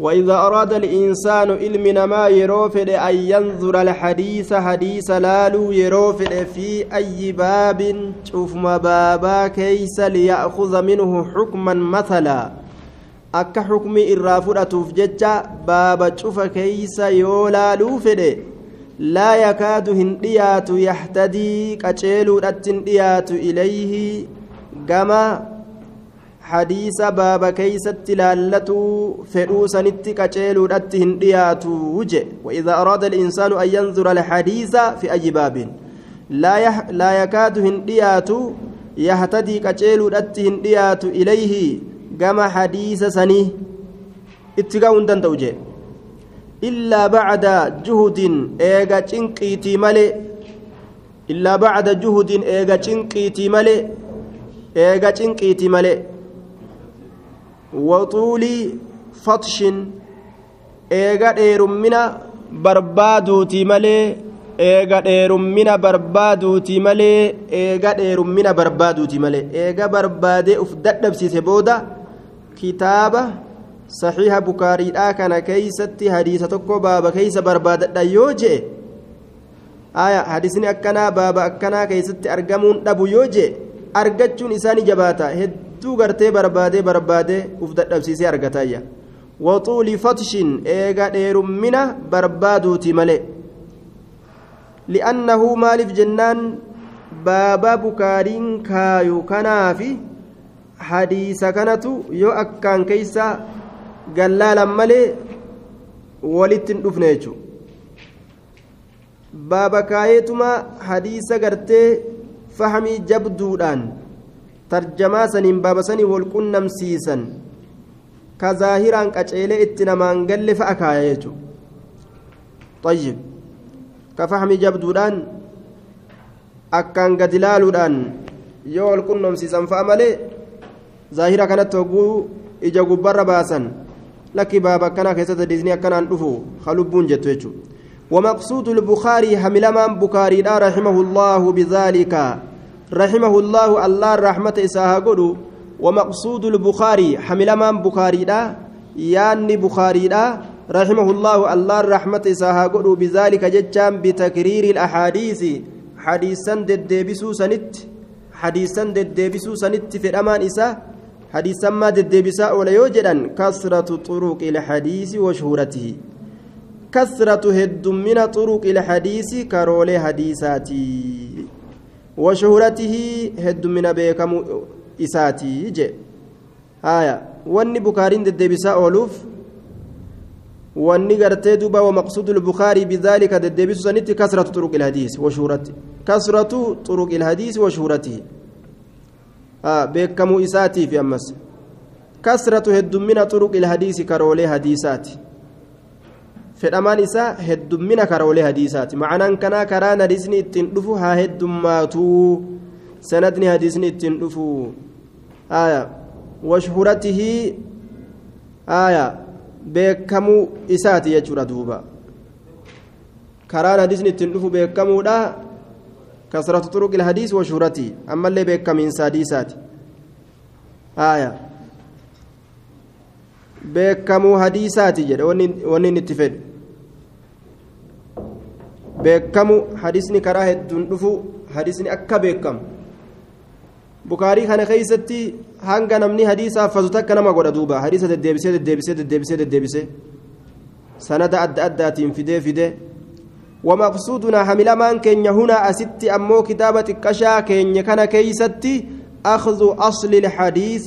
وإذا أراد الإنسان علم ما يروفد أن ينظر الحديث حديث لالو يروفد في أي باب شوف ما بابا كيس ليأخذ منه حكما مثلا akka xukmi irraa fudhatuuf jecha baaba cufa keeysa yoo laaluu fedhe laa yakaadu hin dhiyaatu yahtadii qaceeluudhatti hin dhiyaatu ilayhi gama hadiisa baaba keeysatti laallatuu fedhuu sanitti qaceeluudhatti hin dhiyaatu wuje waidaa araada alinsaanu an yanzura alhadiisa fi ayi baabin laa yakaadu hin dhiyaatu yahtadii qaceeluudhatti hin dhiyaatu ilayhi gama hadiisa sanii itti ga'uu hin danda'u jee illaa bacda juhudin eega cinqiitii malee illaa bacda juhudin eega cinqiitii malee eega cinqiitii malee waxuulii fatshin eega dheerummina barbaaduutii malee eega dheerummina barbaaduutii malee eega dheerummina barbaaduutii malee. Eega barbaadee uf dadhabsiise booda kitaaba saxiiha bukaariidhaa kana keeysatti hadiisa tokko baaba keeysa barbaadadha yoo jee aya hadisni akkanaa baaba akkanaa keeysatti argamuun dhabu yoo jee argachuun isaani jabaata gartee barbaadee barbaadee uf dadhabsiisee argatayya waxuuli fatshin eega dheerummina barbaaduuti malee li'annahu maaliif jennaan? Baaba bukaariin kaayu kanaafi hadiisa kanatu yoo akkaan keeysa gallaalan malee walitti hin dhufne jechuudha baaba kaayeetuma hadiisa gartee fahamii jabduudhaan tarjamaa saniin baaba sanii wal qunnamsiisan ka zaahiraan qaceelee itti namaan galle fa'a kaaya jechuudha طيب كفهمي جبدودان akkaan gadi laaluudhaan yoo wal qunnamsiisan fa'a malee zaahira kanatti hogguu ija gubbarra baasan lakki baaba akkanaa keessatti hadiisni akkanaan dhufu halubbuun jettu jechuudha ومقصود البخاري حملمان بخاري لا رحمه الله بذلك رحمه الله الله رحمة إساها قدو ومقصود البخاري حملمان بخاري لا ياني بخاري لا رحمه الله الله رحمة إساها قدو بذلك ججام بتكرير الأحاديث حديثا ددبسو سنت حديثا ددبسو سنت في الأمان إساه حديثا ما ددبسا ولا يوجدا كثرة طرق الحديث وشهرته كثرة هد من طرق الحديث كرول حديثاتي هد من بيكم إساتي جي. آية. واني بكارين ددبسا أولوف. واني قرتي دوبا ومقصود البخاري بذلك ددبسو سنتي كثرة طرق الحديث وشهرته كثرة طرق الحديث وشهرته آه بيكم إساتي في أمس. كثرة هد من طرق الحديث كرول حديثاتي. Fedhamaan isaa heddummina karoolee hadiisaati macanaan kanaa karaan hadiisni ittiin dhufu haa heddummaatu sanadni hadiisni ittiin dhufu aya washhuratihii aya beekamuu isaati jechuudha duuba karaan hadiisni ittiin dhufu beekamuudha kasratu turuqil hadiis washhuratii ammallee beekamiinsa hadiisaati aya beekamuu hadiisaati jedhe wanni itti fedhu beekamu hadisni karaa hedduun dhufu hadisni akka beekamu bukaarii kana keeysatti hanga namni hadiisa haffazu takka nama godha duuba hadiisa deddeebisee deddeebisee deddeebisee deddeebisee sanada adda addaatiin fidee fidee ومقصودنا حملمان كين هنا أست أمو كتابة كشا كين كان كيستي أخذ أصل الحديث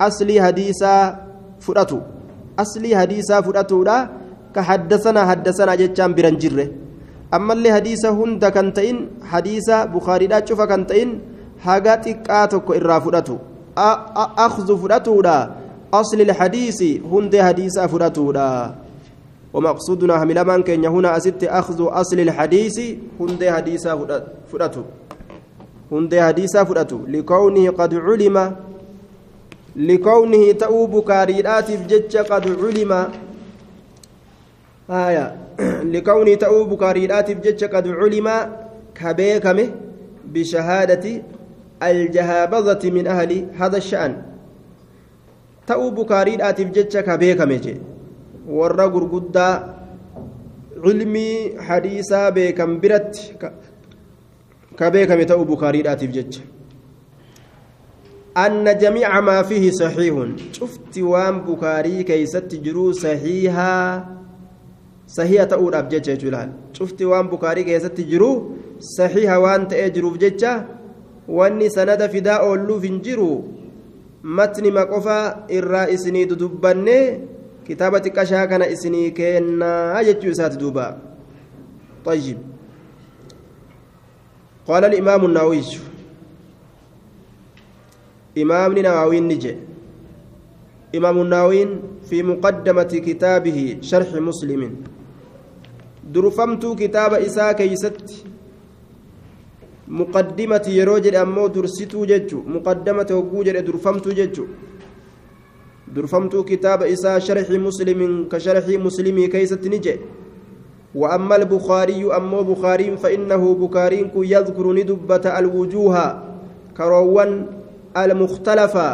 أصل حديثا aslii hadiisaa fudhatuudha ka haddasana haddasana jechaan biran jirre ammallee hadiisa hunda kan ta'in hadiisa bukaariidhaa cufa kan ta'in haga xiqqaa tokko irraa fudhatu akhzu fudhatuudha asli lhadiisi hundee hadiisaa fudhatuudha ومقصودنا هملمان كن هنا أست أخذ أصل الحديث هندي حديثا فدته هندي حديثا فدته لكونه قد علم لكونه تأو بكاريات جج قد علم آية لكونه تأو بكاريات جج قد علم كبيكمه بشهادة الجهابذة من أهل هذا الشأن تأو بكاريات كبيكمه warra gurguddaa cilmii hadiisaa beekan biratti ka beekame ta'uu bukaariidhaatiif jecha. أن جميع ما فيه صحيح شفت وان بكاري كيست جرو صحيحا صحيحة تقول أبجد جلال شفت وان بكاري كيست جرو صحيحة وان تأجرو بجد واني سند فداء أولو فنجرو متن ما قفا إرى إسني ددبني كتابة كشا كان إسني كينا يجو سات دوبا طيب قال الإمام النووي إمام نووي نجي إمام النووي في مقدمة كتابه شرح مسلم درفمت كتاب إساء كيست مقدمة يروجد أمو درستو ججو مقدمة وجوجد درفمت ججو درفمت كتاب إساء شرح مسلم كشرح مسلم كيست نجي وأما البخاري أمو بخاري فإنه بخاري يذكر ندبة الوجوه كروان المختلفة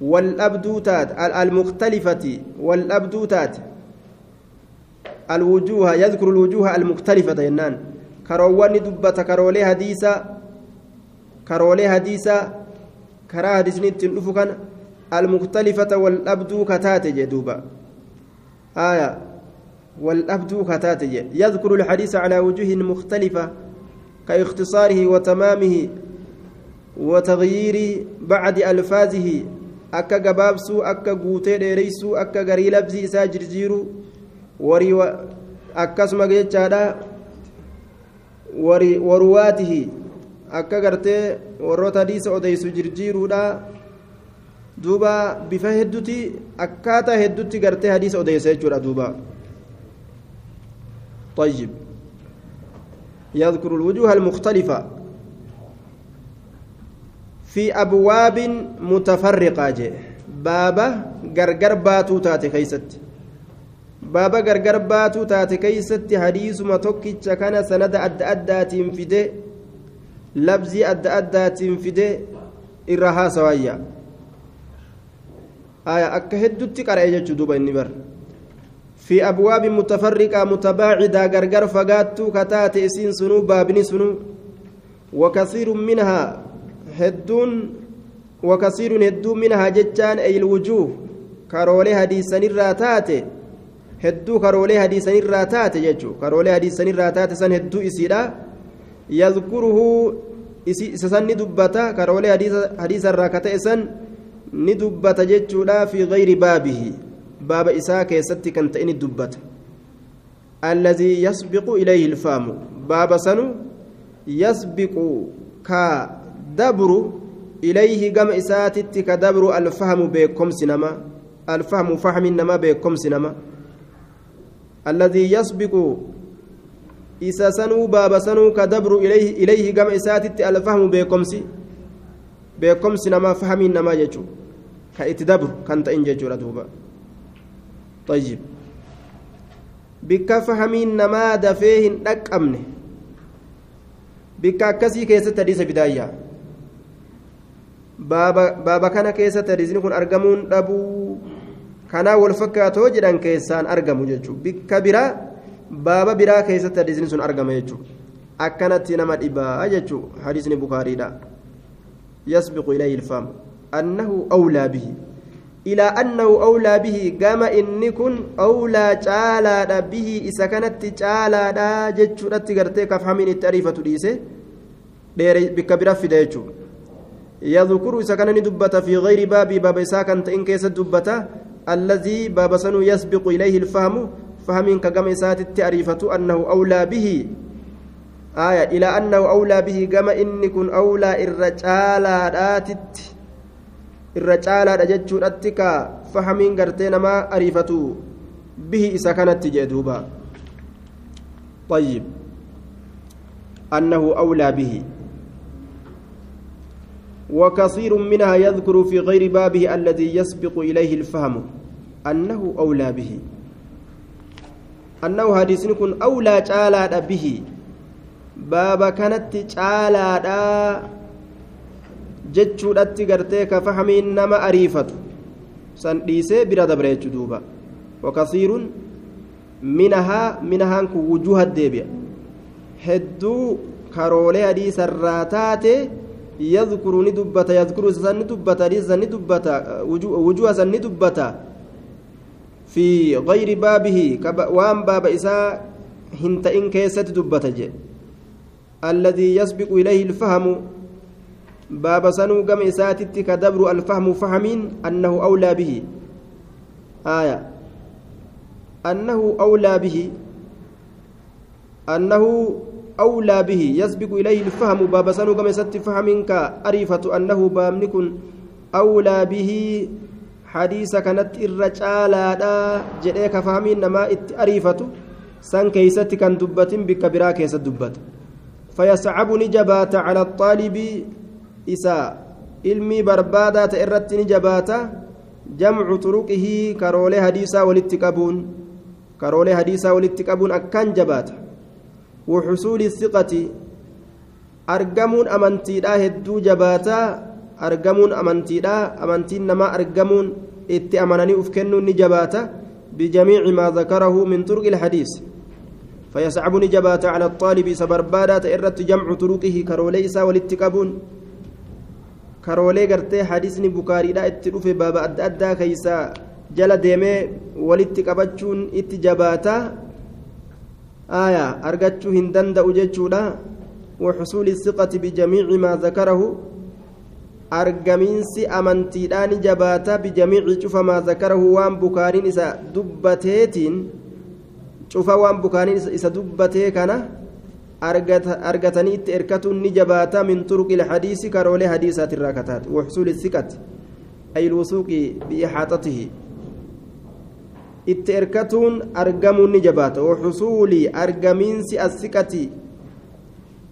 والأبدوتات المختلفة والأبدوتات الوجوه يذكر الوجوه المختلفة ينان كروان دبة كرولي حديثة كرولي حديثة كرا حديثني تنفكن المختلفة والأبدو كتات جدوبا آية. والأبدو كتات يذكر الحديث على وجوه مختلفة كاختصاره وتمامه وتغيير بعد ألفاظه. أكا جبابسو أكا قوتي ديريسو أكا غري لبزي إسا جرجيرو جيتشادا وري ورواته أكا غرتي وروتا ديس أوديسو جرجيرو دا دوبا بفا هدوتي أكاتا هدوتي غرتي حديث أوديسو جورا دوبا طيب يذكر الوجوه المختلفة في أبواب متفرقة بابا غرغر باتو تاتي كيست بابا غرغر باتو تاتي كيست حديث ما توكيتش كان سند أد أداتين فيدي لبزي أد أداتين فيدي إرها سوايا آية أكا هدوتي قرأي جتشو دوبا النبر في أبواب متفرقة متباعدة غرغر فقاتو كتاتي إسين سنو بابني سنو وكثير منها hedduun wakasiiruun hedduu minhaa jechaan ayilwujuuh karoolee hadiisanirraa taate hedduu karoolee hadiisanirraa taate jechuu karoolee hadiisanirraa taate san hedduu isiidha yadkuruhu isa san ni dubbata karoolee hadiisarraa ka ta'e san ni dubbata jechuudha fi gayri baabihi baaba isaa keessatti kan ta'e ni dubbata الذي يسبق إليه الفام باب سنو يسبق كا dabru ilayhi gama isaatitti ka dabru alfahamu beekomsi nama alfahamu fahmin nama beekomsi nama isa sanuu baaba sanuu ka dabru ilayhi gama isaatitti alfahamu beekomsi beekomsi nama fahmin nama jechuu ka itti dabru kan ta'in jechuudha duuba طيب bikka fahamiin namaa dafee hin dhaqqabne bikka akkasii keessatti hadiisa bidaayyaa baaba kana keessatti hadiisni kun argamuun dhabuu kanaa wal fakkaatoo jedhan keessaan argamu jechuudha bikka biraa baaba biraa keessatti hadiisni sun argama jechuudha akkanatti nama dhibaa jechuudha hadiisni bukaariidha yasbiqu ilayhi ilfaamu annahu awlaa bihi ilaa annahu awlaa bihi gama inni kun awlaa caalaadha bihi isa kanatti caalaadha jechuudhatti gartee kafhamiin itti ariifatu dhiise dheere bikka biraa fida jechuudha يذكر إذا كان ندبت في غير باب باب إساء كانت إن كيس دبت الذي باب سنو يسبق إليه الفهم فهم كجم إساء التعريفة أنه أولى به. آية إلى أنه أولى به كما إن كن أولى الرجال آتت الرجال رجت أتك فهم قرتين ما أريفة به إذا كانت تجدوبا طيب. أنه أولى به. وكثير منها يذكر في غير بابه الذي يسبق إليه الفهم. annahu awlaa bihi annahu hadiisni kun awlaa caalaadha bihi baaba kanatti caalaadha jechuudhatti gartee ka fahamiin nama ariifatu san dhiisee bira dabra jechu duuba wakasiirun minahaa minahaan kun wujuuhat deebi'a hedduu karoolee hadiisarraa taate yadkuru ni dubbata yadkuru isa san ni dubbata hadiisa san ni dubbata في غير بابه وان باب إساء هنتئن كيست دبت الذي يسبق إليه الفهم باب سنو قم إساتت كدبر الفهم فهم أنه أولى به. آية. أنه أولى به. أنه أولى به. يسبق إليه الفهم باب سنو قم إسات فهمك أريفة أنه بامنكن أولى به. حديث كانت الرجالة جئك فهمين نما أريفة سن كيست كان دبت بك برا كيست دبت فيصعب نجبات على الطالب إساء علمي بربادة إرت نجبات جمع طرقه كرولي حديثا ولتكبون كرولي حديثا ولتكبون أكان جبات وحصول الثقة أرجمون أمنتيدا هدو جباتا أرجمون أمنتيدا أمنتين نما أرجمون إتي أمنني أفكنون نجباتا بجميع ما ذكره من طرق الحديث فيصعب نجبات على الطالب سبربادات إرت جمع طرقه كرولي إسا ولتكبون كرولي قرتي حديثني بكاري لا اتلوف بابا أدى أدى كيسا جل ديمي ولتكبتشون اتجاباتا آية أرجتشو هندند أجتشولا وحصول الثقة بجميع ما ذكره argamiinsi amantiidhaan jabaata bijamiici cufa maa zakarahu waan bukaariin isa dubbateetiin cufa waan bukaaniin isa dubbatee kana argatanii itti erkatuun ni jabaata min turuqi ilhadiisi karoolee hadiisaati irraa kataate waxsuuli siqati ay lwusuuqi biixaaxatihi itti erkatuun argamuun ni jabaata. Waxusuuli argamiinsi asiqati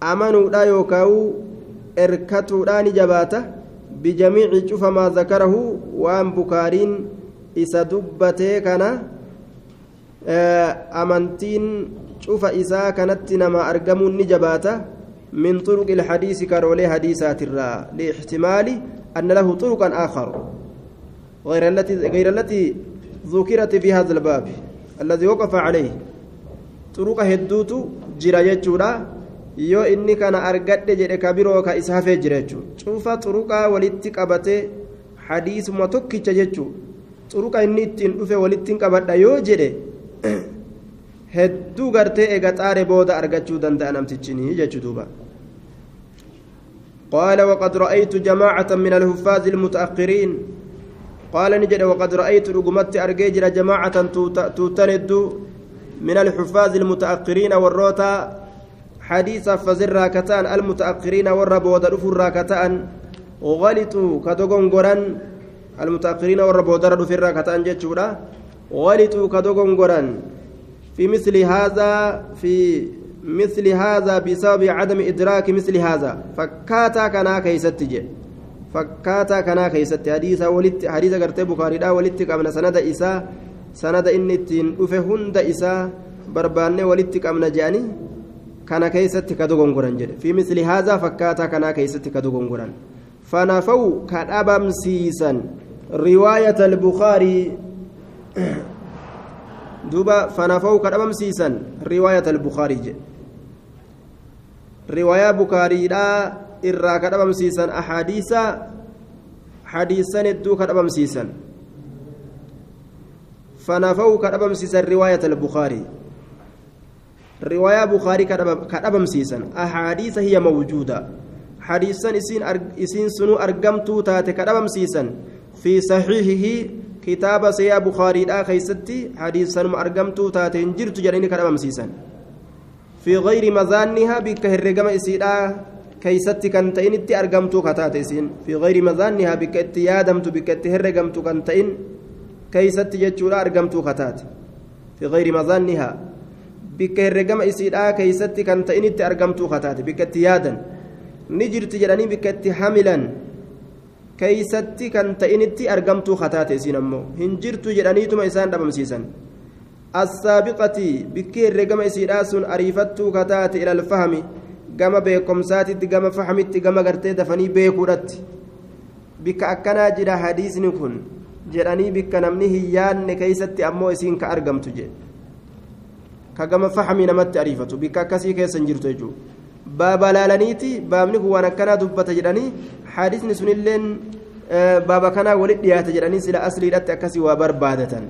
amanuudha yookaa'u erkatuudhaa ni jabaata cufa maa zakarahu waan bukaariin isa dubbatee kana amantiin cufa isaa kanatti nama argamuun ni jabaata min طرق الحديث كرولي حديثات الرا لاحتمال أن له طرقا آخر غير التي غير التي ذكرت في هذا الباب الذي وقف عليه طرق هدوت جرا يجورا yoo inni kana argadhe jedhe ka biroo ka isa hafee jira jechuudha cufa xuruqaa walitti qabate hadiisuma tokkicha jechuudha xuruqa inni ittiin dhufe walitti qabadha yoo jedhe hedduu gartee eega xaare booda argachuu danda'a namtichinii jechuu duuba قال وقد رأيت جماعة من الحفاظ المتأخرين قال نجد وقد رأيت رقمت أرجيجر جماعة توتند من الحفاظ المتأخرين والروتا حديث فزر راكتان المتأخرين والربود رفر راكتان غلطوا كدغون غران المتأخرين والربود رفر راكتان جتشورا غلطوا كدغون غران في مثل هذا في مثل هذا بسبب عدم إدراك مثل هذا. فكاتا كنا كيستجي فكاتا كنا كيست حديث ولت حديث غرتي بخاري دا ولت قمنا سند إسا. سند إن تين هند إسا. برباني ولت قمنا جاني. Kana keessatti ka dogongoran jedhe fi misli haazaa fakkaataa kanaa keessatti ka dogongoran fanafaw ka dhabamsiisan riwaayata albukaarii duuba fanafaw ka dhabamsiisan riwaayata albukaarii jedhe riwaayaa bukaariidhaa irraa ka dhabamsiisan axaadiisa xadiisan hedduu ka dhabamsiisan fanafaw ka dhabamsiisan riwaayata albukaarii رواية بخاري كدبم سيسن أحاديث هي موجودة حديثا إسين أرج إسين سنو أرجمتو تات كدبم سيسن في صحيحه كتاب سيا بخاري لا خيستي حديثا أرجمتو تات انجرت جرين كدبم سيسن في غير مزانها بكهرجم إسيدا كيستي كان تئنتي أرجمتو كتات إسين في غير مزانها بكتي يادمت بكتي هرجمتو كان تئن كيستي جتشورا أرجمتو كتات في غير مزانها bikka herregama isiidhaa keeysatti kan ta'initti argamtuu kataate bikka itti yaadan ni jirti jedhanii bikka itti hamilan keeysatti kan ta'initti argamtuu kataate isiin ammoo hin jirtu jedhaniituma isaan dhabamsiisan assaabiqati bikki herregama isiidhaa sun ariifattuu kataate ilal fahmi gama beekomsaatitti gama fahmitti gama gartee dafanii beekuudhatti bikka akkanaa jira hadiisni kun jedhanii bikka namni hin yaanne keeysatti ammoo isiin ka argamtu jedhe ka gama fahamii namatti ariifatu bikka akkasii keessa hin jirtu jechuudha baaba laalaniiti baabni kun waan akkanaa dubbata jedhanii hadisni sunilleen baaba kanaa walit dhiyaata jedhanii sila asliidhatti akkasii waa barbaadatan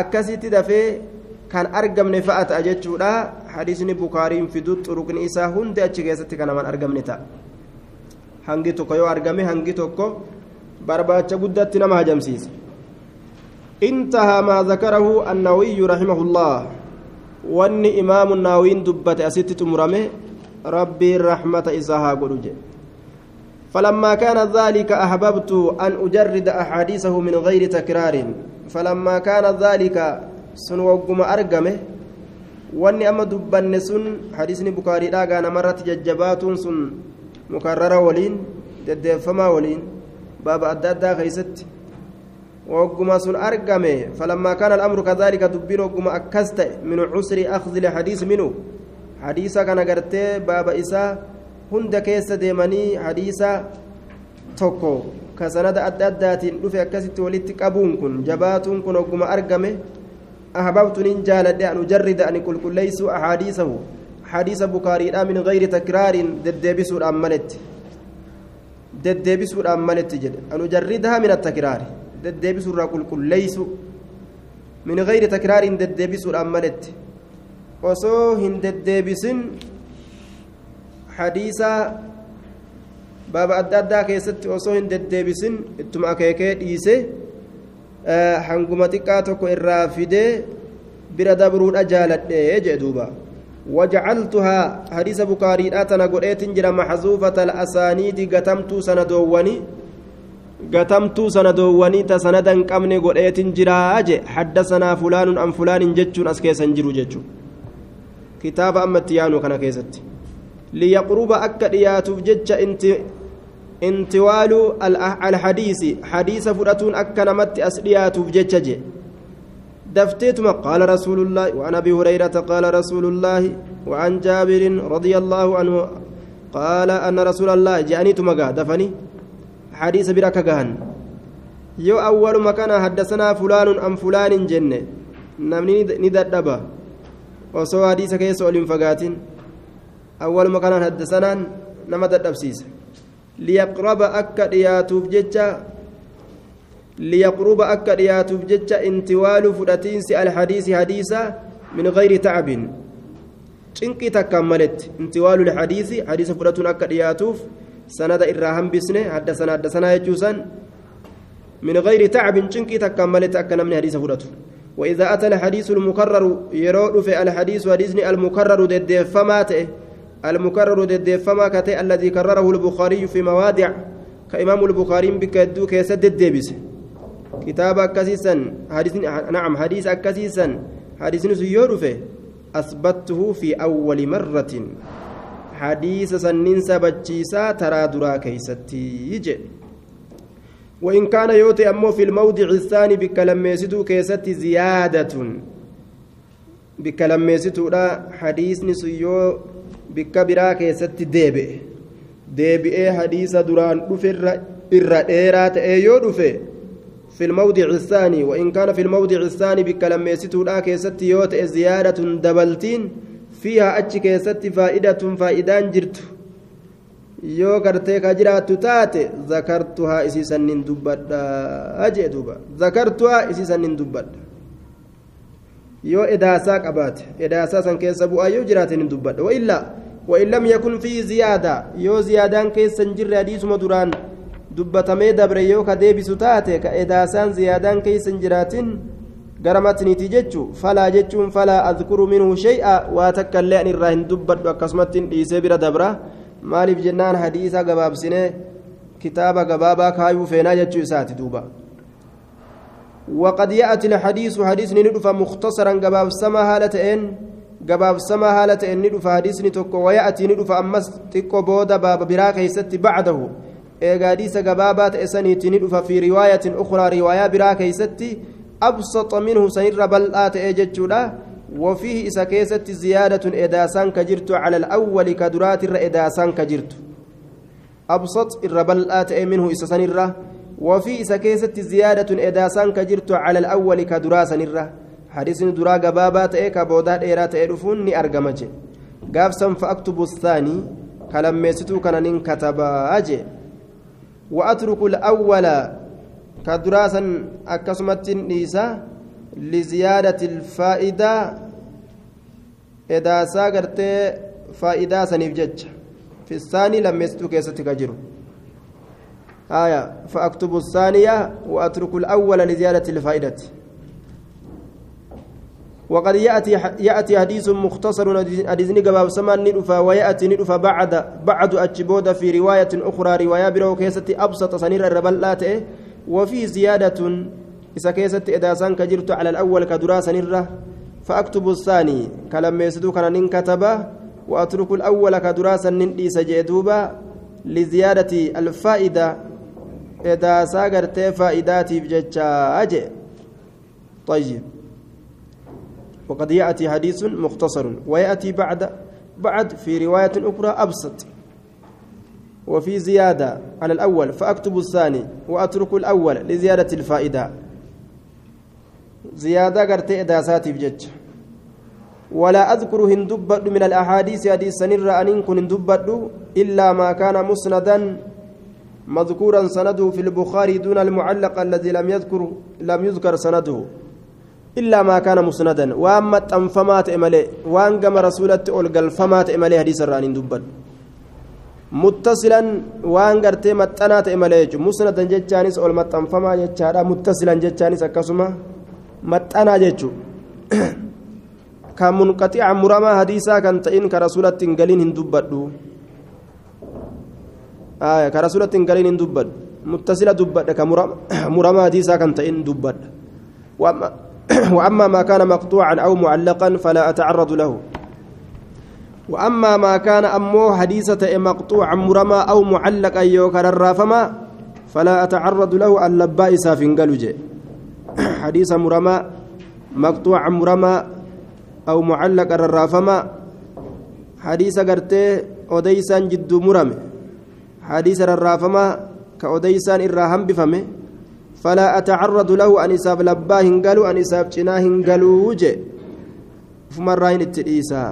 akkasitti dafee kan argamne fa'a ta'a jechuudha hadisni bukaariin fidu xuruqni isaa hundi achi keessatti kan naman argamne ta'a hangi tokko yoo argame hangi tokko barbaacha guddatti nama hajamsiisa انتهى ما ذكره النووي رحمه الله واني امام النووي دبت اسيت تمرمه ربي الرحمه اساها قلوجه فلما كان ذلك احببت ان اجرد احاديثه من غير تكرار فلما كان ذلك sun wagguma argame wanni amma dubbanne sun hadiisni bukaariidhaa gaana marratti jajjabaatuun sun mukarrara waliin deddeeffamaa waliin baaba adda addaa kaana al'amru kadaalika dubbiin wagguma akkas ta'e min cusri akhdhi lhadiis minu hadiisa kana gartee baaba isaa hunda keessa deemanii hadiisa tokko ka sanada adda addaatiin dhufe akkasitti walitti qabuun kun jabaatuun kun wagguma argame أحببت إن جالد أن أجرد أن كل كل ليس أحاديثه حديث بكاري من غير تكرار ددبس الأملت ددبس الأملت جد أن الرقل كل ليس من غير تكرار ددبس الأملت osoo hin deddeebisin hadiisa baaba adda addaa keessatti osoo hin deddeebisin ittuma akeekee dhiise hanguma xiqqaa tokko irraa fidee bira dabruudha jaaladhe jee duuba وجعلتها حديث بكاري أتنا قريت جرى محذوفة الأسانيد قتمت سندووني قتمت سندووني تسندا كمن قريت جرى أجي حدثنا فلان أم فلان جتشون أسكيسا جرو جتشو كتاب أما التيانو كان كيست ليقرب أكد ياتوف جتش انت انتوال الحديث حديث فرأتون أكنمت أسليات بججج دفتيتما قال رسول الله وعن أبي هريرة قال رسول الله وعن جابر رضي الله عنه قال أن رسول الله جاني تمقى دفني حديث بركة قهن يو أول مكان حدثنا فلان أم فلان جنة نمني نددبا وسوى حديث كيس أولين فقاتين أول مكان حدثنا نما ددبسيس ليقرب أكا دياتوف جتشا ليقرب أكا دياتوف جتشا انتوال فراتينس الحديث حديثا من غير تعب cinqii takkaan maletti intiwaalu lxadiisi hadiisa fudhatuun akka dhiyaatuuf irraa hambisne haddasana haddasanaa jechuusan min gayri tacbin cinqii takkaan maletti akka namni hadiisa fudhatu وإذا أتى الحديث المكرر يرود في الحديث حديثني المكرر ددفما المكرر ددفما كتئ الذي كرره البخاري في مواضع. كإمام البخاري بكدو كيسد الدبس كتاب أكسيسا حديث نعم حديث أكسيسا حديث سيور فيه أثبته في أول مرة. حديث سنين سبجيسا ترى درا كيستي يجي وإن كان يوتي أمو في الموضع الثاني بكلميستو كيستي زيادة بكلميستو لا حديث نسيو بكبرا كيستي deebi'ee hadiisa duraan dhufe irra dheeraa ta'ee yoo dhufe في الموضع الثاني وإن كان في الموضع الثاني بكلميستو لا كيست يوت زيادة دبلتين فيها أتش كيست فائدة فائدان جرت yoo gartee ka jiraattu taate zakartuhaa isii sannin dubbadha jee duuba zakartuhaa isii sannin dubbadha yoo edaasaa qabaate edaasaa san keessa bu'aa yoo jiraate nin dubbadha waillaa وإن لم يكن فيه زيادة يو زيادان كيس جر حديث مدران ka deebisu taate ka edaasaan ziyaadaan keeysa hin jiraatin gara matniiti jechu falaa jechuun falaa adkuru minhu shay'a waa takka illee an irraa hin dubbadhu akkasumatti dhiisee bira dabra maaliif jennaan hadiisa gabaabsinee kitaaba gabaabaa kaayuu feenaa jechuu isaati duuba وقد يأتي الحديث حديث ندفع مختصرا جباب سما هالتين جباب سما هالتين ندفع حديث نتوكو ويأتي ندفع أمس تكو بودا باب براك يستي بعده eegaadhiisa gabaabaa ta'e saniitti ni dhufa fi riwaayatin ukraa riwaayaa ta'e jechuudha wafiihi isa keessatti ziyaadatun edaasaan ka jirtu cala alawwali ka duraatirra edaasaan ka jirtu absax irra bal'aa ta'e minhu isa sanirra وفي سكيسة زيادة إداسان كجرت على الأول كدراسة نرة حديث درا قبابات إيكا بودات إيرات إيرفون ني أرقمج قافسا فأكتب الثاني كلام ميستو كان كتبا أجي وأترك الأول كدراسا أكسمت نيسا لزيادة الفائدة إداسا قرتي فائدة سنفجج. في الثاني لم يستو كيستي كجرو آية فأكتب الثانية وأترك الأول لزيادة الفائدة. وقد يأتي يأتي حديث مختصر حديث قباب سمان ندفا ويأتي ندفا بعد بعد أجبود في رواية أخرى رواية برو أبسط سنير الربلات وفي زيادة إذا كيستي إذا سان كجرت على الأول كدرا سنيرة فأكتب الثاني كلام يسدو كان ننكتبه وأترك الأول كدرا سنين سجدوبا لزيادة الفائدة إذا ساقرت فائداتي بجتشا أجي. طيب. وقد يأتي حديث مختصر ويأتي بعد بعد في رواية أخرى أبسط. وفي زيادة على الأول فأكتب الثاني وأترك الأول لزيادة الفائدة. زيادة قرت إداساتي بجج ولا أذكر هندبت من الأحاديث حديث سنر أن كن هندبت إلا ما كان مسندا مذكورا سنده في البخاري دون المعلق الذي لم يذكر لم يذكر سنده. إلا ما كان مسندا. وأما تنفمات إمالي وأن قام رسولة أولقل فمات إمالي حديث الرانين متصلا وأن قرتي متنات إمالي مسندا جتشانيس أول متنفما جتشارا متصلا جتشانيس أكسما متنا جتشو كان منقطع مرما حديثا كان تئن كرسولة قلين هندبدو آية كرسولة قلين هندبد متصلة دبد كمرما حديثا كان تئن دبد وأما وأما ما كان مقطوعا أو معلقا فلا أتعرض له. وأما ما كان أمو حديثة مقطوعا مرمى أو معلقا يوكر الرافما فلا أتعرض له اللباء سافنقلج حديث مرمى مقطوعا مرمى أو معلقا الرافما. حديث قرتي أديسان جد مرمى حديث الرافما كأديسان إراهم بفمه فلا أتعرض له أن إساب لبا هنقلوا أن إساب جنا هنقلوا وجه فمرين التئيسا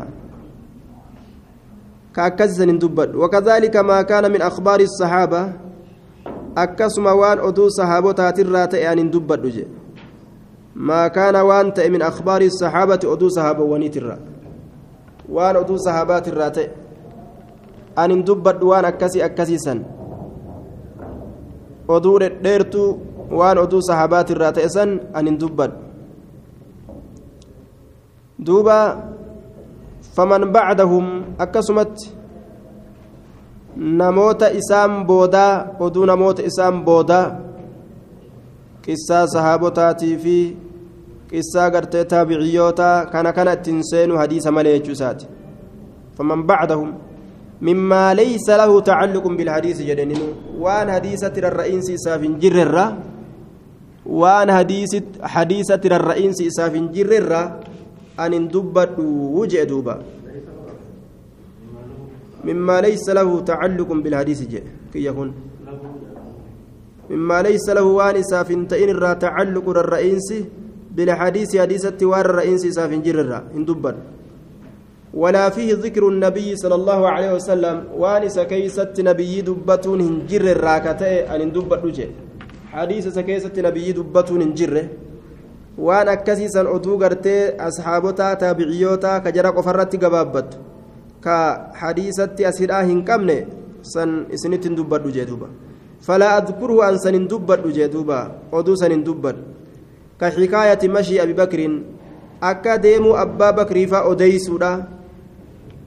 كأكسن دبد وكذلك ما كان من أخبار الصحابة أكسم وان أدو صحابة تاترات أن دبد وجه ما كان وان من أخبار الصحابة أدو صحابة ونيترا. وان أدو صحابات الرات أن دبد وان أكسي أكسي سن. أدو ديرتو waan oduu sahabaati irraa ta'e san an hin namoota isaan boodaa oduu namoota isaan boodaa qissaa sahaabotaatii fi qissaa gartee taabiciyyoota kana kana ittiin seenu hadiisa malee jechuu isaati faman bacdahum مما ليس له تعلق بالحديث جدنين وان حديثة الرئيس سافن جرر hadiisatti rarra'iinsi isaaf hin jirrerra anin dubbadhu jee duuba مما ليس له تعلق بالحديث جاء. كي يكون. مما ليس له وان إساف تئن الرا تعلق الرئيس بالحديث حديثة وار الرئيس إساف جر الرا. اندبر ولا فيه ذكر النبي صلى الله عليه وسلم وان سكيست نبي دبتون هنجر الراكتة أن اندبر جاء. hadiisa isa keessatti nabiyyi waan akkasiisan oduu gartee asxaabota taabiciyyoota ka jara qofarratti gabaabbattu ka hadiisatti as hidhaa hin qabne san isinitti hin dubbadhu jee duuba falaa adkuruhu an san hin dubbadhu jee duuba oduu san hin dubbadhu ka xikaayati mashii abi bakriin akka deemuu abbaa bakriifaa odeysuudha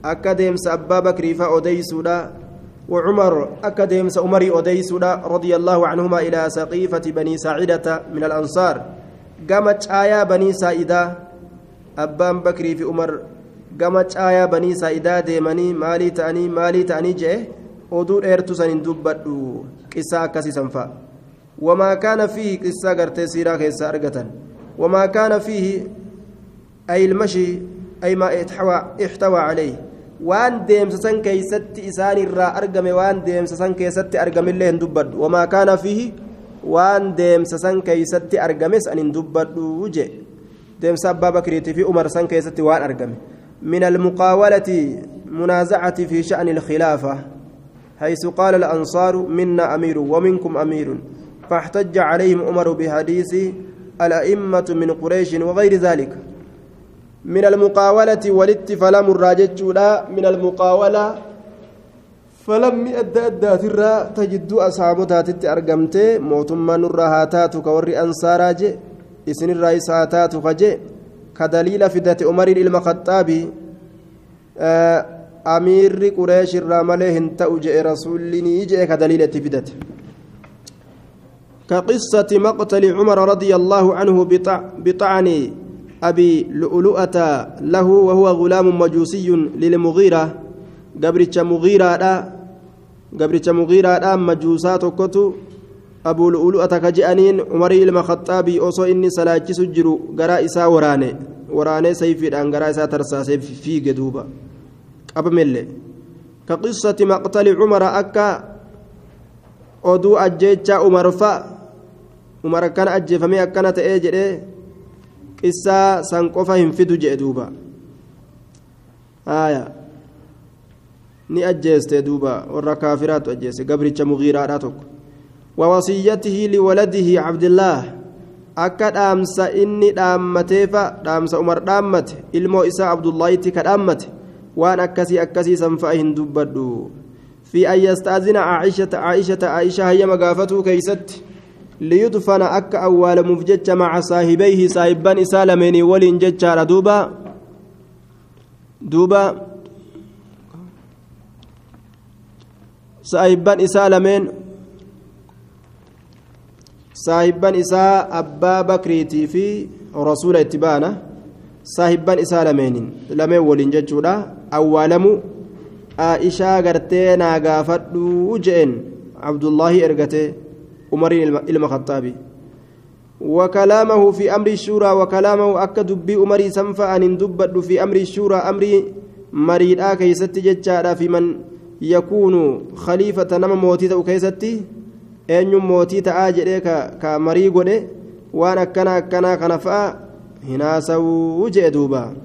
akka deemsa abbaa bakriifaa odeysuudha وعمر أكدم سأمري أديسودا رضي الله عنهما إلى سقيفة بني ساعدة من الأنصار قامت آية بني سائدة أبان بكري في عمر قامت آية بني سائدة ديمني مالي تأني مالي تأني جه oduu dheertu san hin dubbadhu qissaa akkasii sanfa wamaa kaana fiihi qissaa gartee siiraa keessaa argatan wamaa kaana fiihi ay ilmashi ay maa ixtawaa calayh waan deemsa san keeysatti isaan irraa argame waan deemsa san keessatti argamillee hin dubbadhu wamaa kaana fiihi waan deemsa san keeysatti argames anin dubbadhu je deemsa abbaa bakriitii fi umar san keessatti waan argame. من المقاولة منازعة في شأن الخلافة حيث قال الأنصار منا أمير ومنكم أمير فاحتج عليهم عمر بحديث الأئمة من قريش وغير ذلك من المقاولة ولت فلم الراجج من المقاولة فلم أدى أدى ترى تجد أصحابها تت أرقمت. موتما نرى هاتات كوري أنصاراج إسن الرئيس هاتات خجي. كدليل فدة عمر المخطابي. آه أمير قريش الرامله هنتا أجئ رسولني يجئ كدليل فدته كقصة مقتل عمر رضي الله عنه بطعن أبي لؤلؤة له وهو غلام مجوسي للمغيرة. قبرتش مغيرة gabricha mugiiraadhaan majuusaa tokkotu abuu lu'ulu'ata ka je'aniin umarii ilma khaxaabii osoo inni salaachisu jiru garaa isaa waraane waraanee sayfiidhaan garaa isaa tarsaasee fiige duuba qabamellee ka qissati maqtali cumara akka oduu ajjeechaa umarfa umar akkana ajjeefamee akkana ta'ee jedhee qissaa san qofa hin fidu jedhe duuba ni ajjeeste duuba warra kaafiraatu ajjeeste gabricha mugiiraadha tokko wawasiyyatihi liwaladihi cabdillaah akka dhaamsa inni dhaammateefa dhaamsa umar dhaammate ilmoo isaa abdullaahitti ka dhaammate waan akkasii akkasii sanfa'a hin dubbadhu fi an yastaazina caa'ishata caa'ishata caa'isha hayyama gaafatuu keeysatti liyudfana akka awwaalamuuf jecha maca saahibeyhi saahibban isaa lameenii waliin jechaadha duuba duuba saahibban isaa lameen saahibban isaa abbaa bakriitii fi rasuula itti baana saahibban isaa lameen waliin jechuudha awwaalamu aishaa gartee naa gaafadhuu je'en abdullaahi ergatee umariin ilma khaxaabi وكلامه في أمر الشورى وكلامه أكد بي أمري سنفا أن دبد في أمر الشورى أمري مريد آكي ستججارا في من يكون خليفة نما موتي تأو كيستي أن موتي تآجر كا مري قده وأنا كنا كنا كنفا هنا سو دوبا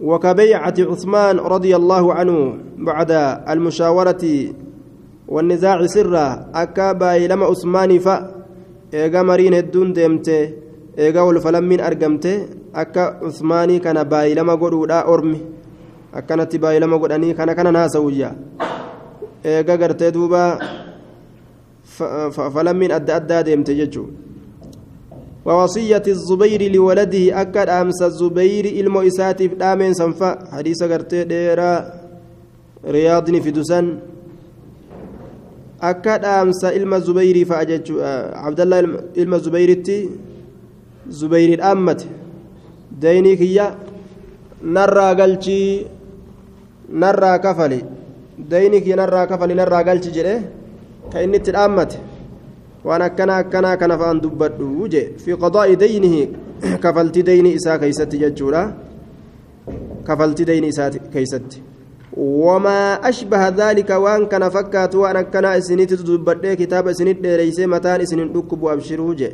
وكبيعة عثمان رضي الله عنه بعد المشاورة والنزاع سرا أكابا لما عثمان فا إيغا مرين هدون ديمته إيغا والفلمين أرقمته أكا عثماني كان باي لما قدودا أرمي akkanatti baay'ilama godhanii kana kana naasawuyya eega gartee duuba falammiin adda addaa deemte jechuudha ووصية الزبير لولده أكد أمس الزبير إلمو إساتي دامين سنفا حديث قرتي ديرا رياضني في دسان أكد أمس إلما الزبير فأجج عبد الله إلما الزبيرتي زبير الأمة ديني كيا نرى قلتي narraa kafali dayni kii narraa kafali narraa galchi jedhe ka inni itti dhaammate waan akkana akkanaa kana fa'aan dubbadhu je fi qadaa'i daynihi kafaltii dayni isaa keeysatti jechuudha kafaltii dayni isaa keeysatti wamaa ashbaha daalika waan kana fakkaatu waan akkanaa isinitti dubbadhee kitaaba isinit dheereysee mataan isinin dhukkubu abshiruu je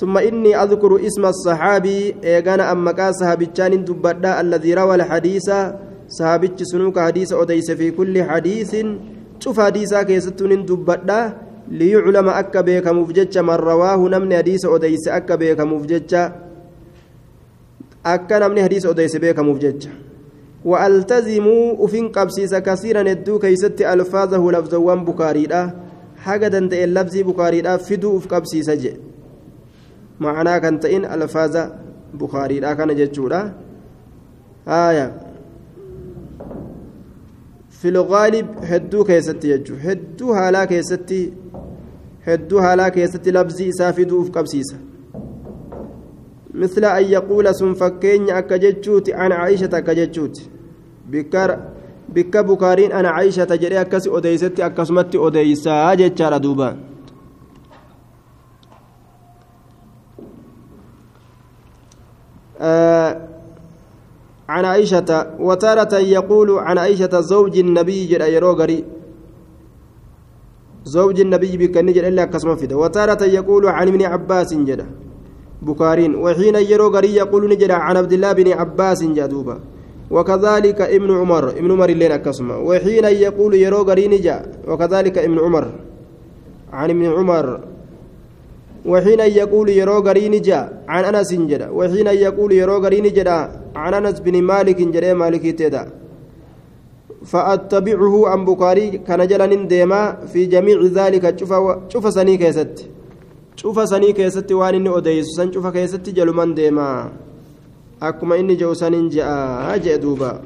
ثم إني أذكر اسم الصحابي إيغانا أمكا صحابيتشان دبدا الذي روى الحديث saabichi sunuu ka hadiisa odeyse fi kulli hadiisin cufa hadiisaa keessattuun dubbadha liyuclama akka beekamuuf jecha man rawaahu namni hadiisa odeyse akka beekamuuf jecha akka namni hadiisa odeyse beekamuuf jecha وألتزموا أفين قبسيس كثيرا الدو كيست ألفاظه لفظوان بكاريدا حاجة دنتئ اللفظ بكاريدا فدو أف قبسيس جي معناه كنتئن ألفاظ بكاريدا كان جتشورا آية في الغالب هدو كيستي يجو. هدو هالا كيستي هدو هالا كيستي لبزي إسافدو في قبسيسة مثل أن يقول سنفكين أكجتشوت عن عائشة أكجتشوت بكر بك بكارين أنا عائشة جري أكسي أديستي أكسمتي أديسا جتشارة دوبان آه عن عائشة وتارة يقول عن عائشة زوج النبي جرى يروغري زوج النبي بكني جد إلا كسم فيدا. وتارة يقول عن ابن عباس جدا. بكارين وحين يرو غري يقول نجد عن عبد الله بن عباس جدوبا. وكذلك ابن عمر. ابن عمر لين كسم وحين يقول يرو غري نجا وكذلك ابن عمر. عن ابن عمر. وحين يقول يرو غري نجا عن أنس جدا. وحين يقول يرو غري نجا عن أنس بن مالك جدا مالك تدا فأتبعه عن بكاري كان جلن ديما في جميع ذلك شوف سني كيست. شوف سني كيست وان إني أديس. سن شوف كيست جلمان ديما. أكما إني جوسان جاء أجئ دوبا.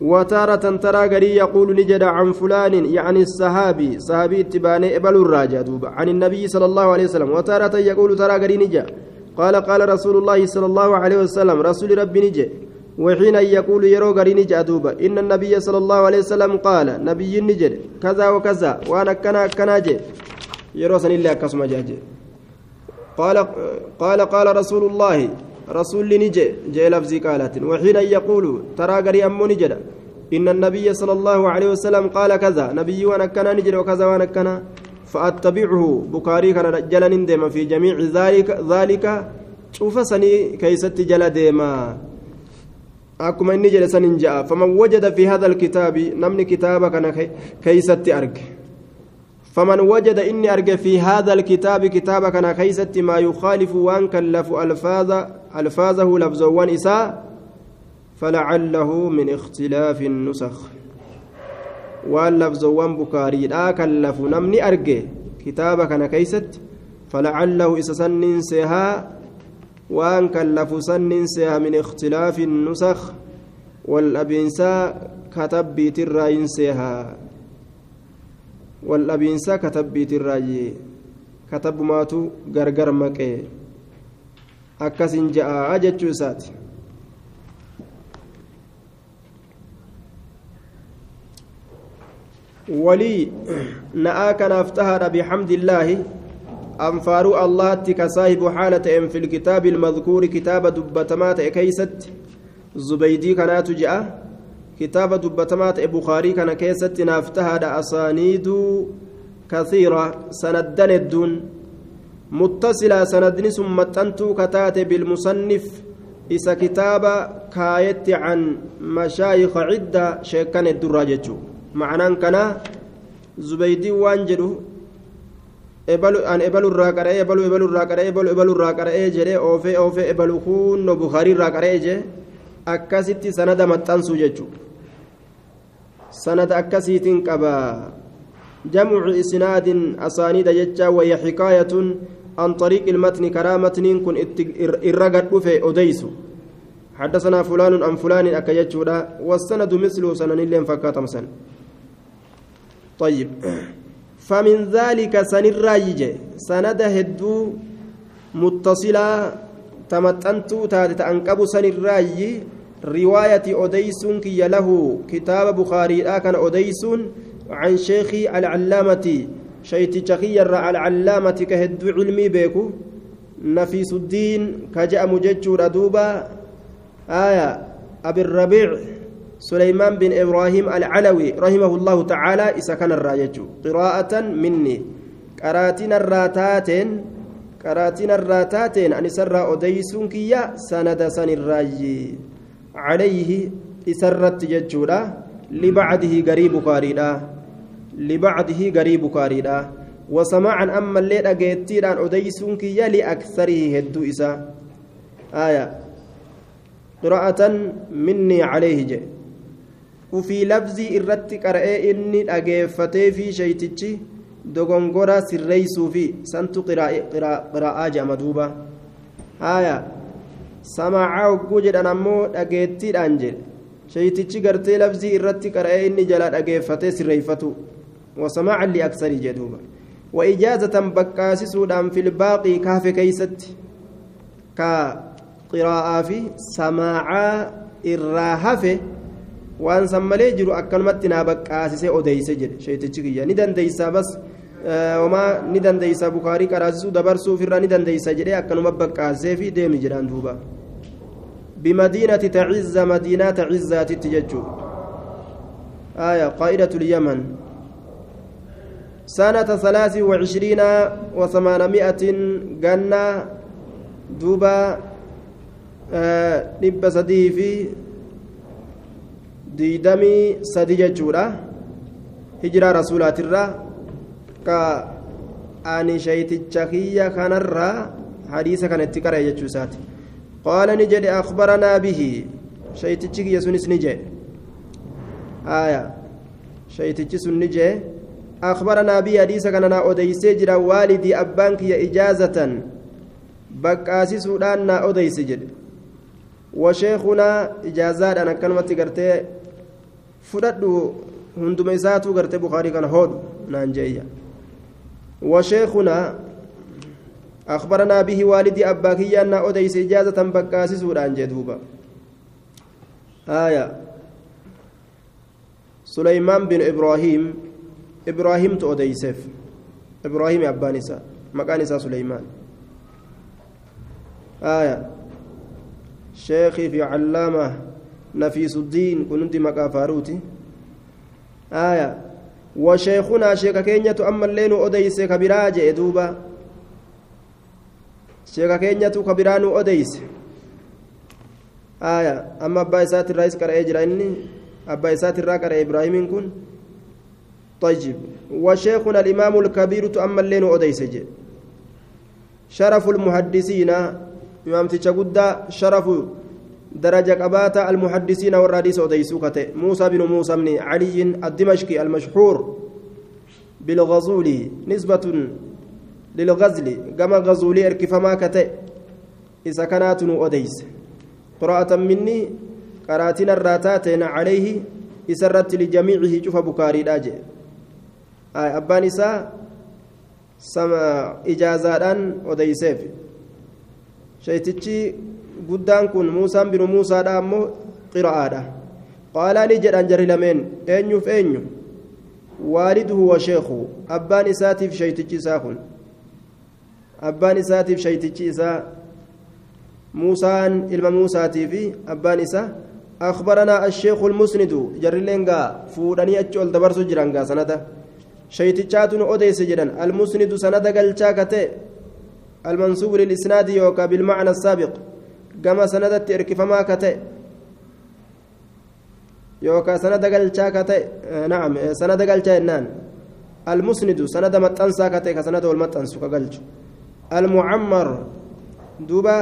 وتارة ترى قري يقول نجد عن فلان يعني الصحابي. صحابي اتباني إبل الراجع دوبا. عن النبي صلى الله عليه وسلم. وتارة يقول ترى قري نجا. قال قال رسول الله صلى الله عليه وسلم رسول ربي نجي. وحين يقول يرو غرين جادوبا إن النبي صلى الله عليه وسلم قال نبي نجد كذا وكذا وأنا كنا كنا جي. يرو سن الله كسم جاجي. قال قال قال رسول الله رسول نجي جي لفظي قالت. وحين يقول ترى غري أمو نجد إن النبي صلى الله عليه وسلم قال كذا نبي وأنا كنا نجد وكذا وأنا كنا. فأتبعه بكاري كان جل ندم في جميع ذلك ذلك شوف سني كيست جل ديما akkuma inni jedhe san hin ja'a faman wajada fi hada alkitaabi namni kitaaba kana keeysatti arge faman wajada inni arge fi hada alkitaabi kitaaba kana keeysatti maa yukaalifu waan kallafu alfaazahu labzowwan isaa فلعله من اختلاف النسخ waan labzowwan bukaariidhaa kallafu namni arge kitaaba kana keeysatti falacallahu isa sanniin seehaa waan kallafu sannin seeha min ikhtilaafi nusakh والأبينسا كتبيت الراين سيها والأبينسا كتبيت الراي كتب ماتو غرغر مكي أكس جاء أجتشو ساتي ولي نآك نفتهر بحمد الله. أنفارو الله كصاحب حالة في الكتاب المذكور كتاب دبتمات كيست. زبيدي كانت جاء كتاب دبتمات بخاري كان كيست. نافتهد أسانيد كثيرة. سندن الدون. متصلة سندن ثم تنتو كتات بالمصنف. إذا كتاب كايت عن مشايخ عدة. شيكان الدراجة معناه كان زبيدي وانجلو ebalu an ebalu irraa qara'ee ebalu ebalu irraa qara'ee ebalu ebalu irraa qara'ee jedhee oofee oofee ebalu kunno bukaarii irraa qara'ee jee akkasitti sanada maxxansuu jechuudha sanada akkasiitiin qaba jamcu isnaadin asaaniida jecha wayya xikaayatun an طريق المتن كرامتن كن الرقد دفه أديس حدثنا فلان عن فلان أكيتشودا والسند مثله سنن اللين فكاتمسن طيب. فمن ذلك سن الرايج سند هدو متصلا تمتنت تاتت أنقب سن الراي رواية أديسون كي له كتاب بخاري كان أديسون عن شيخي العلامة شيتي شخي العلامة كهدو علمي بيكو. نفيس الدين كجاء مججور دوبا. آية أبي الربيع. سليمان بن إبراهيم العلوي رحمه الله تعالى إذا كان الراجج. قراءة مني. قراتنا الراتاتين. قراتنا الراتاتين. أن سر أديسون كيا سند سن الراجي. عليه إسرت ججولا. لبعده قريب كاريدا. لبعده قريب كاريدا. وسماعا أما الليل أجيتيران أديسون كيا لأكثره هدو إسا. آية. قراءة مني عليه جي. Ufii labzii irratti qara'ee inni dhageeffatee fi shaytichi dogongora sirreeysuu fi santu qiraa'aa jedhama duuba haya samaacaa hogguu jedhan ammoo dhageettiidhaan jedhe shaytichi gartee labzii irratti qara'ee inni jala dhageeffatee sirreeyfatu wasamaacan liaksarii jedhe duuba وإجازة بكاسسودان في الباقي كافي كيست كقراءة في سماعا إراهفه waan san malee jiru akkanumatti naa baqqaasisee odeeyse jedhe sheetichi kiyya ni dandeeysaa bas homaa ni dandeeysaa bukaarii qaraasisuu dabarsuuf irraa ni dandeeysa jedhee akkanuma baqqaasisee fi deemi jedhaan duuba bimadiinati tacizza madiinaa tacizzaatitti jechuu آية قائدة اليمن سنة ثلاث وعشرين وثمانمائة جنة دوبا dhibba sadii fi diidamii sadi jechuudha hijiraa rasuulaatirraa ka ani shayticha kiyya kanarraa hadiisa kana itti qara'e jechuu isaati qaala ni jedhe akbaranaa bihi shaytichi kiyya sunis ni jedhe aya shaytichi sun ni jedhe akbaranaa bihi hadiisa kana naa odeysee jira waalidii abbaan kiyya ijaazatan baqqaasisuudhaan naa odeyse jedhe washeekunaa ijaazaadhaan akkanumatti gartee fudhadhu hunduma isaatu gartee bukaarii kana hoodhu naan jeeyya وشيخنا أخبرنا به والدي أباكي أن أديس إجازة بكاسس ودان جدوبا آية سليمان بن إبراهيم إبراهيم تؤديسف إبراهيم أبانسا مكانسا سليمان آية شيخي في علامة نفيس الدين كنت مكافاروتي آية. وشيخنا شيخ كينية أما اللين أديس كبراج إدوبا شيخ كينية كبران أديس. آية. أما أبا إسات الرئيس كرأي جرائني أبا إسات الراكر إبراهيم كن. طيب. وشيخنا الإمام الكبير تأما اللين أديس شرف المحدثين. إمامتي قد شرف درجة قباتا المحدثين والراديس أديسو موسى بن موسى بن علي الدمشقي المشهور بالغزول نسبة للغزل كما غزولي اركفما كتئ إذا كانت أديس. قراءة مني قراتنا الراتاتين عليه إسرت لجميعه شوف بكاري داجي آه أبان إسا سما إجازة أديسيف. شيتشي guddaan kun muusaan binu muusaadha ammoo qira'aadha qaalaa ni jedhan jarri lameen eenyuuf eenyu waaliduhu wa sheeku abbaan isaatiif shaytichi isaa kun abbaan isaatiif shaytichi isaa muusaan ilma muusaatii fi abbaan isaa أخبرنا الشيخ المسند جرلينغا فوداني أجول دبرسو جرانغا سندا شيتشاتون أوديس جران المسند سندا قلشاكته المنسوب للإسناد يوكا بالمعنى السابق gama sanadatti erkifamaa ka ta'e yookaan sanada galchaa ka ta'e na'am sanada galchaa jennaan almusnidu sanada maxxansaa ka ta'e ka sanada wal maxxansu ka galchu almucammar duuba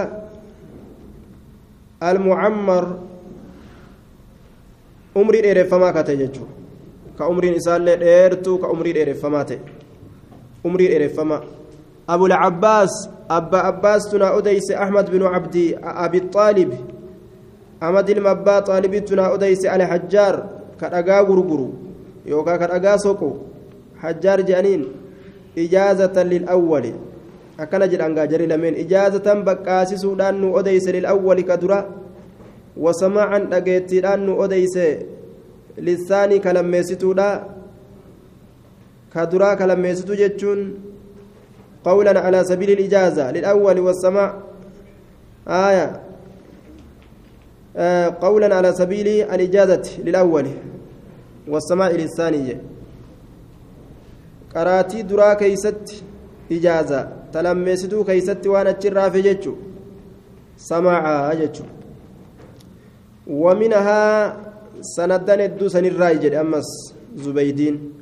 almucammar umrii dheereffamaa ka ta'e jechuudha ka umriin isaallee dheertuu ka umrii dheereffamaa ta'e umrii dheereffamaa abul cabbaas أبا أباس تنا أديس أحمد بن عبد أبي الطالب أحمد المبا طالب تنا أديس على حجار كرقا غرغرو يوكا كرقا سوكو حجار جانين إجازة للأول. أكن جرانغا جري لمن إجازة بقاسي سودان نو أديس للأول كدرا وسماعا أجيتيران نو أديس للثاني كلميستودا كدرا كلميستو جتشون. قولا على سبيل الإجازة للأول والسماع آية. آه قولا على سبيل الإجازة للأول والسماع للثاني. قراتي درا كيست إجازة. تلمسدو كيست وأنا تشرا في جتشو سماعا جتشو ومنها سندن الدو سنراي أمس زبيدين.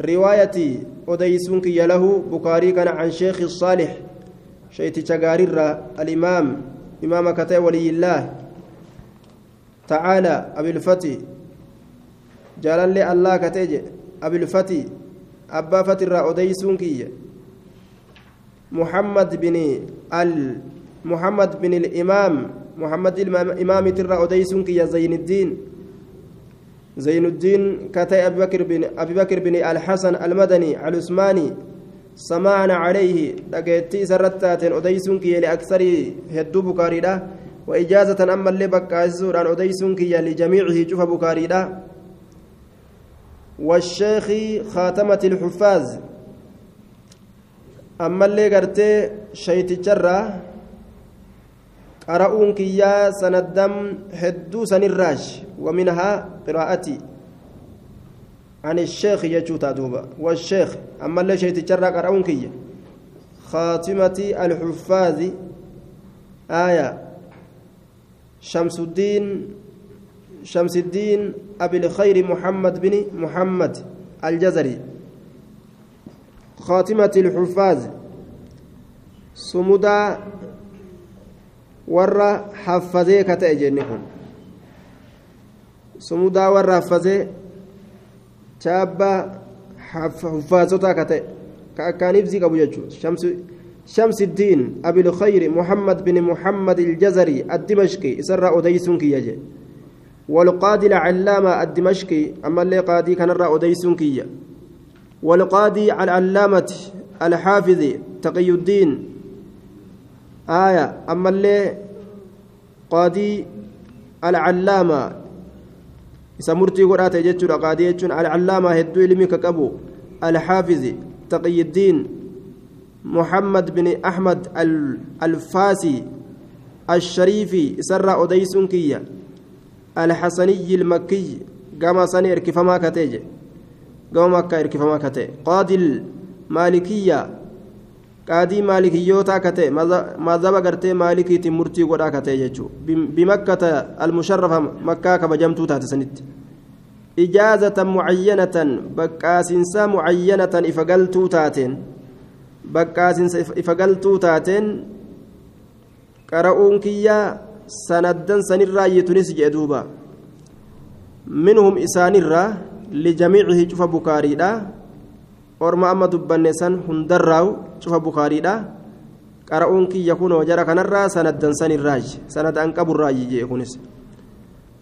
روايتي أديسون كي له بكاري كان عن شيخ الصالح شيتي تشغارير الإمام إمام كتاب ولي الله. تعالى أبي الفتي. جلال لي الله كتاج أبي الفتي. أبا فتر أديسون كي. محمد بن ال محمد بن الإمام محمد الإمام ترى أديسون كي زين الدين. زين الدين كتي أبي بكر بن أبي بكر بن الحسن المدني العثماني سمعنا عليه دقيتي سرتات أديسون كي لأكثر هدو بكاري وإجازة أما اللي بكاسور أن أديسون كي لجميعه شوف بكاري والشيخ خاتمة الحفاظ أما اللي قرتي شيت جرة قرؤون كيا سندم هدو سنراج ومنها قراءتي. عن الشيخ يجو تادوبا والشيخ أما اللي شيء تجرى قرأون كي خاتمة الحفاظ. آية. شمس الدين شمس الدين أبي الخير محمد بن محمد الجزري. خاتمة الحفاظ. سمدا ورا حفظي كتأ جنكم سمدا ورا شابا حفاظتا كتأ كأكان إبزي أبو شمس شمس الدين أبي الخير محمد بن محمد الجزري الدمشقي إسر أديسون كي والقاضي العلامة الدمشقي أما اللي قاضي كان الرأى أديسون كي والقاضي العلامة الحافظ تقي الدين آية. أما اللي قاضي العلامة murtii godhaate jechuudha qaadii jechuun alcallaamaa hedduu ilmii ka qabu alxaafizi taqiyiddiin محمد بن أحمد الفاسي الشريفي سر أديس كيا الحسني المكي قام سني إركفما كتيج قام مكة قاضي المالكية qaadii maalikiyyoota akka ta'e mazhaba gartee maalikiitiin murtii godha akka ta'e jechuudha bimakkata almusharrafa makkaa kabajamtuu taate sanitti. Ijaazatan mucayyanatan baqqaasinsa mucayyanatan ifa galtuu taateen baqqaasinsa ifa galtuu taateen qara'uun kiyyaa sanaddan sanirraayyitunis jee duuba. Minhum isaanirraa lijamiicihi cufa bukaariidha. Orma amma dubbanne san hundarraawu. Cufa bukaariidha qara'uun kiyya kunoo jara kanarraa sanaddan sanirraaji sanada an qaburraaji jee kunis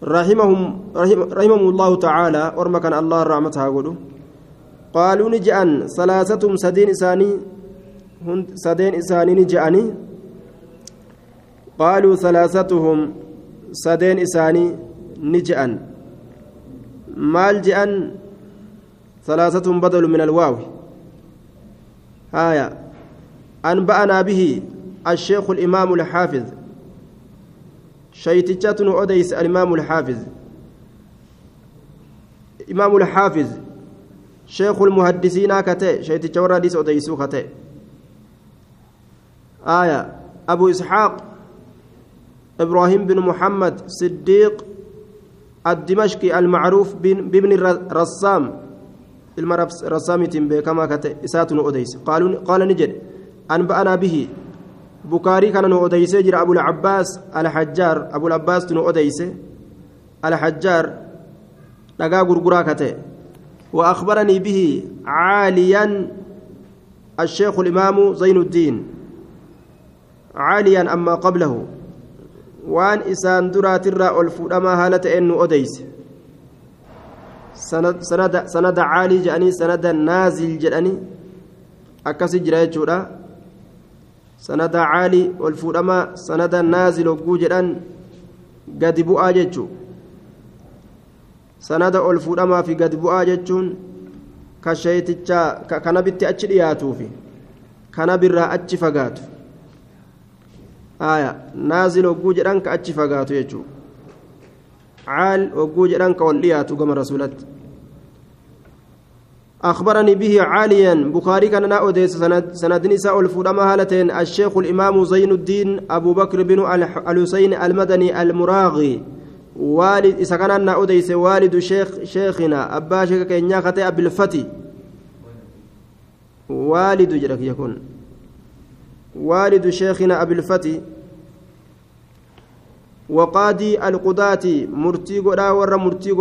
رحمهم رحمهم الله تعالى أرمى كان الله رحمتها قولوا قالوا نجأن ثلاثة سدين إساني ni je'anii qaaluu salaasatuhum sadeen isaanii ni je'an maal je'an salaasatuhum badalu min alwaawi هايا أنبأنا به الشيخ الإمام الحافظ. شيتشات أديس الإمام الحافظ. إمام الحافظ. شيخ المهدسين كتئ شيتشات وراديس أديسو كتئ آية. أبو إسحاق إبراهيم بن محمد صديق الدمشقي المعروف بابن الرسام الرسام كما كت إسات أديس قالوا قال نجد. أنبأنا به. بكاري كان أديس جرى أبو العباس الحجار. أبو العباس أديس الحجار. لقى وأخبرني به عاليا الشيخ الإمام زين الدين. عاليا أما قبله. وان إسان درات الراء الفودما هالة إنه أديس سند سند سند عالي جاني سند نازل جاني. sanada caalii ol fuudhamaa sanada naazil hogguu jedhan gadi bu'aa jechuu sanada ol fuudhamaa fi gadi bu'aa jechuun ka sheetichaa kana bitti achi dhiyaatuufi kana birraa achi fagaatu. Aya naazil hogguu jedhan ka achi fagaatu jechuu caal hogguu jedhan ka ol dhiyaatu gama rasulatti أخبرني به عاليا. بخاري كان نأوديس سند سند نساء الفرما هالتين الشيخ الإمام زين الدين أبو بكر بن الحسين المدني المراغي. والد إذا كان نأوديس والد شيخ شيخنا أبا شيخ خطي أبي الفتي. والد جرك يكون. والد شيخنا أبي الفتي. وقاضي القضاة مرتي قدا ور مرتي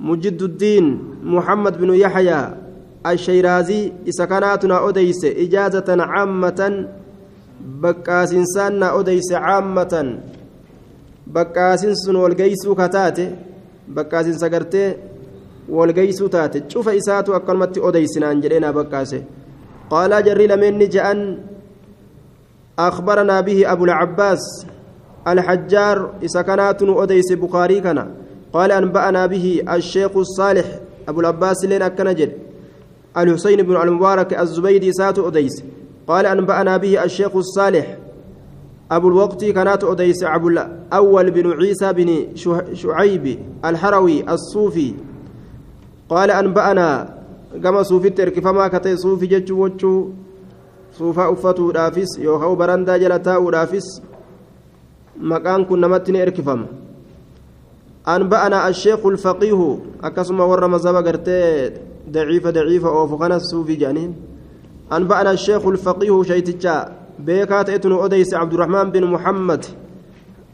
مجد الدين محمد بن يحيى الشيرازي إسكناتنا أديس إجازة عامة بكاسين سانا أديس عامة بكاسين سن والقيسو كتاتي بكاسين سقرتي والقيسو تاتي. شوف إساتو أكلمتي أديسنا أنجلينا بكاسي. قال جري لمن جأن أخبرنا به أبو العباس الحجار إسكنات أديس بخاري كان. قال أنبأنا به الشيخ الصالح أبو العباس لين أكنجد الحسين بن المبارك الزبيدي سات أديس. قال أنبأنا به الشيخ الصالح أبو الوقت كانت أديس أبو الأول بن عيسى بن شعيب الحروي الصوفي. قال أنبأنا كما صوفي ترك فما كتي صوفي جتشو وجو صوفا أفتو رافس يوخو برندا جلتاو رافس مكان كنا متن إركفم أنبأنا الشيخ الفقيه أكسم ور قرتي ضعيفة ضعيفة أو فقنا الصوفي جانين. أنبأنا الشيخ الفقيه شيتجا بيكات اتنو أديس عبد الرحمن بن محمد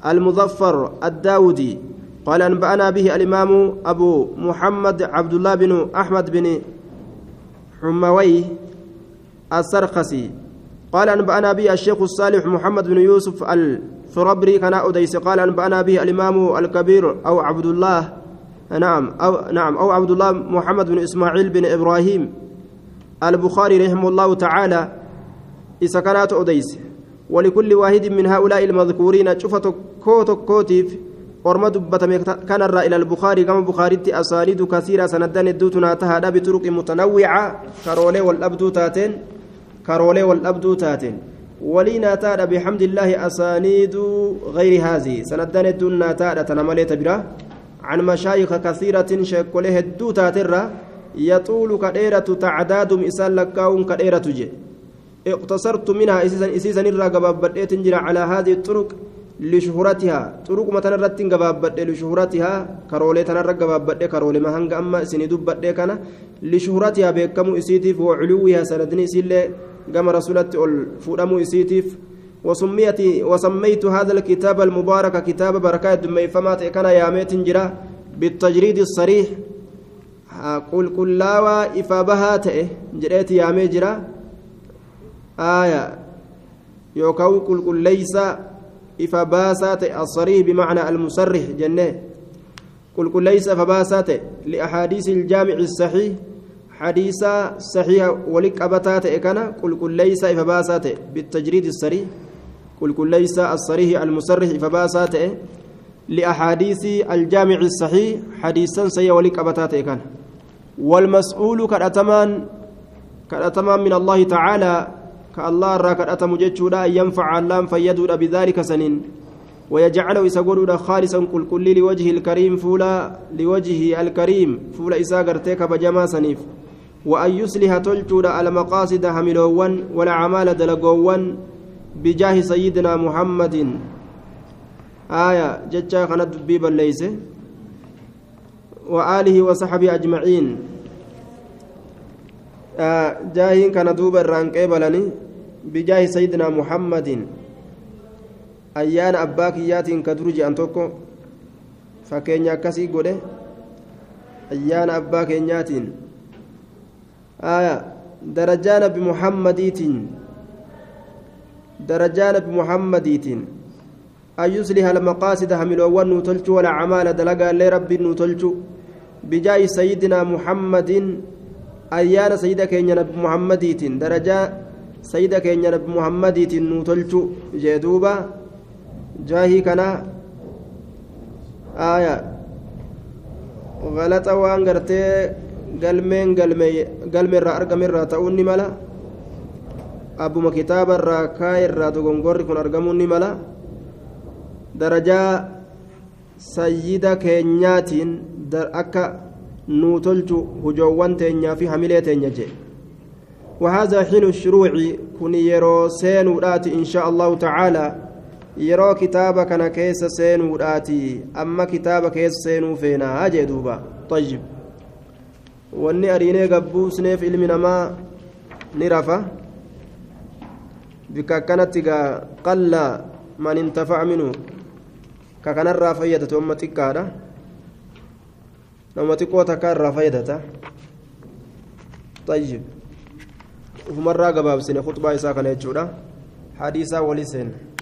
المظفر الداودي. قال أنبأنا به الإمام أبو محمد عبد الله بن أحمد بن حموي السرخسي. قال أنبأنا به الشيخ الصالح محمد بن يوسف الفربري كان أديس قال أنبأنا به الإمام الكبير أو عبد الله نعم أو نعم أو عبد الله محمد بن إسماعيل بن إبراهيم البخاري رحمه الله تعالى. كانت أديس ولكل واحد من هؤلاء المذكورين شفت كوت كوتيف orma dubbatame kanarraa ila albukaarii gama bukaaritti asaaniidu kasiira sanaddan hedduutunaa tahaadha bituruqi mutanawwica karoolee wal dhabduu taateen karoolee wal naataadha bixamdillaahi asaaniidu gayri haazii sanaddan hedduun naataadha tana malee ta bira عن مشايخ كثيرة شيكولي هدو تاترا. يطول كديرة تعدادهم إسان لكاون كديرة جي اقتصرت منها إسيسا نرى قبابت على هذه الطرق لشهرتها. طرق مثلا رتين غبابد لشهرتها. كرولي تنرى غبابد كرولي ما هنگ أما سني دبد كان. لشهرتها بكم اسيتيف وعلوها سندني سيله كما رسولت الفودمو اسيتيف وسميت وسميت هذا الكتاب المبارك كتاب بركات دمي فما كان ياميت جرا بالتجريد الصريح. قل كلاوا إفابها تئه جريت يامي جرا. آية. يوكاو قل قل ليس إفباسات الصريح بمعنى المسرح جنة. قل قل ليس فباسات لأحاديث الجامع الصحيح. حديث صحيح ولك أبتات إكنا قل قل ليس إفباسات بالتجريد الصريح قل قل ليس الصريح المسرح إفباسات لأحاديث الجامع الصحيح حديثا ولك أبتات إكنا والمسؤول كالأتمان كالأتمان من الله تعالى كالله الراك أتم جتشودا ينفع اللام فيدود بذلك سنين ويجعله يسقود خالصا كل كل لوجه الكريم فولا لوجهه الكريم فولا إساقرتك بجما سنيف. وأن يصلح تلجود على مقاصد حملوان والأعمال دلقوان بجاه سيدنا محمد آية جتشا خند بيبا ليس وآله وصحبه أجمعين jaahiin kana duuba irraan qeebalanii bijaahi sayidinaa muhammadin ayyaana abbaa kiyyaatiin ka duru je'an tokko fakkeenya akkasii godhe darajaa nabi muhammadiitiin darajaa nabi muhammadiitiin أن يصلح المقاصد هملوان نوتلشو والأعمال دلقا لرب نوتلشو بجاي سيدنا محمد nabi muhammadiitiin darajaa sayida keenya nabi muhammadiitiin nuu tolchu jee duuba jaahii kana aya galaxa waan gartee galmeen galme irraa argame irraa ta'uun ni mala abbuma kitaaba irraa kaa irraa dogongorri kun argamuun ni mala darajaa sayyida keenyaatiin akka nuu tolchu hujoowwan teenyaa fi hamilee teenya jee وهذا حين الشروع كن يرو سينو راتي إن شاء الله تعالى يرو كتابك أنا كيس سينو راتي أما كتابك كيس سينو فينا هاجي دوبا طيب wanni ariinee gabbuusneef ilmi namaa ni rafa bika akkanatti gaa qalla man intafaca minhu ka kanarraa fayyadatu amma xiqqaadha nama xiqqoo takka irraa fayyadata طيب ufumarraa gabaabsine khutbaa isaa kana jechuudha hadiisaa wali seena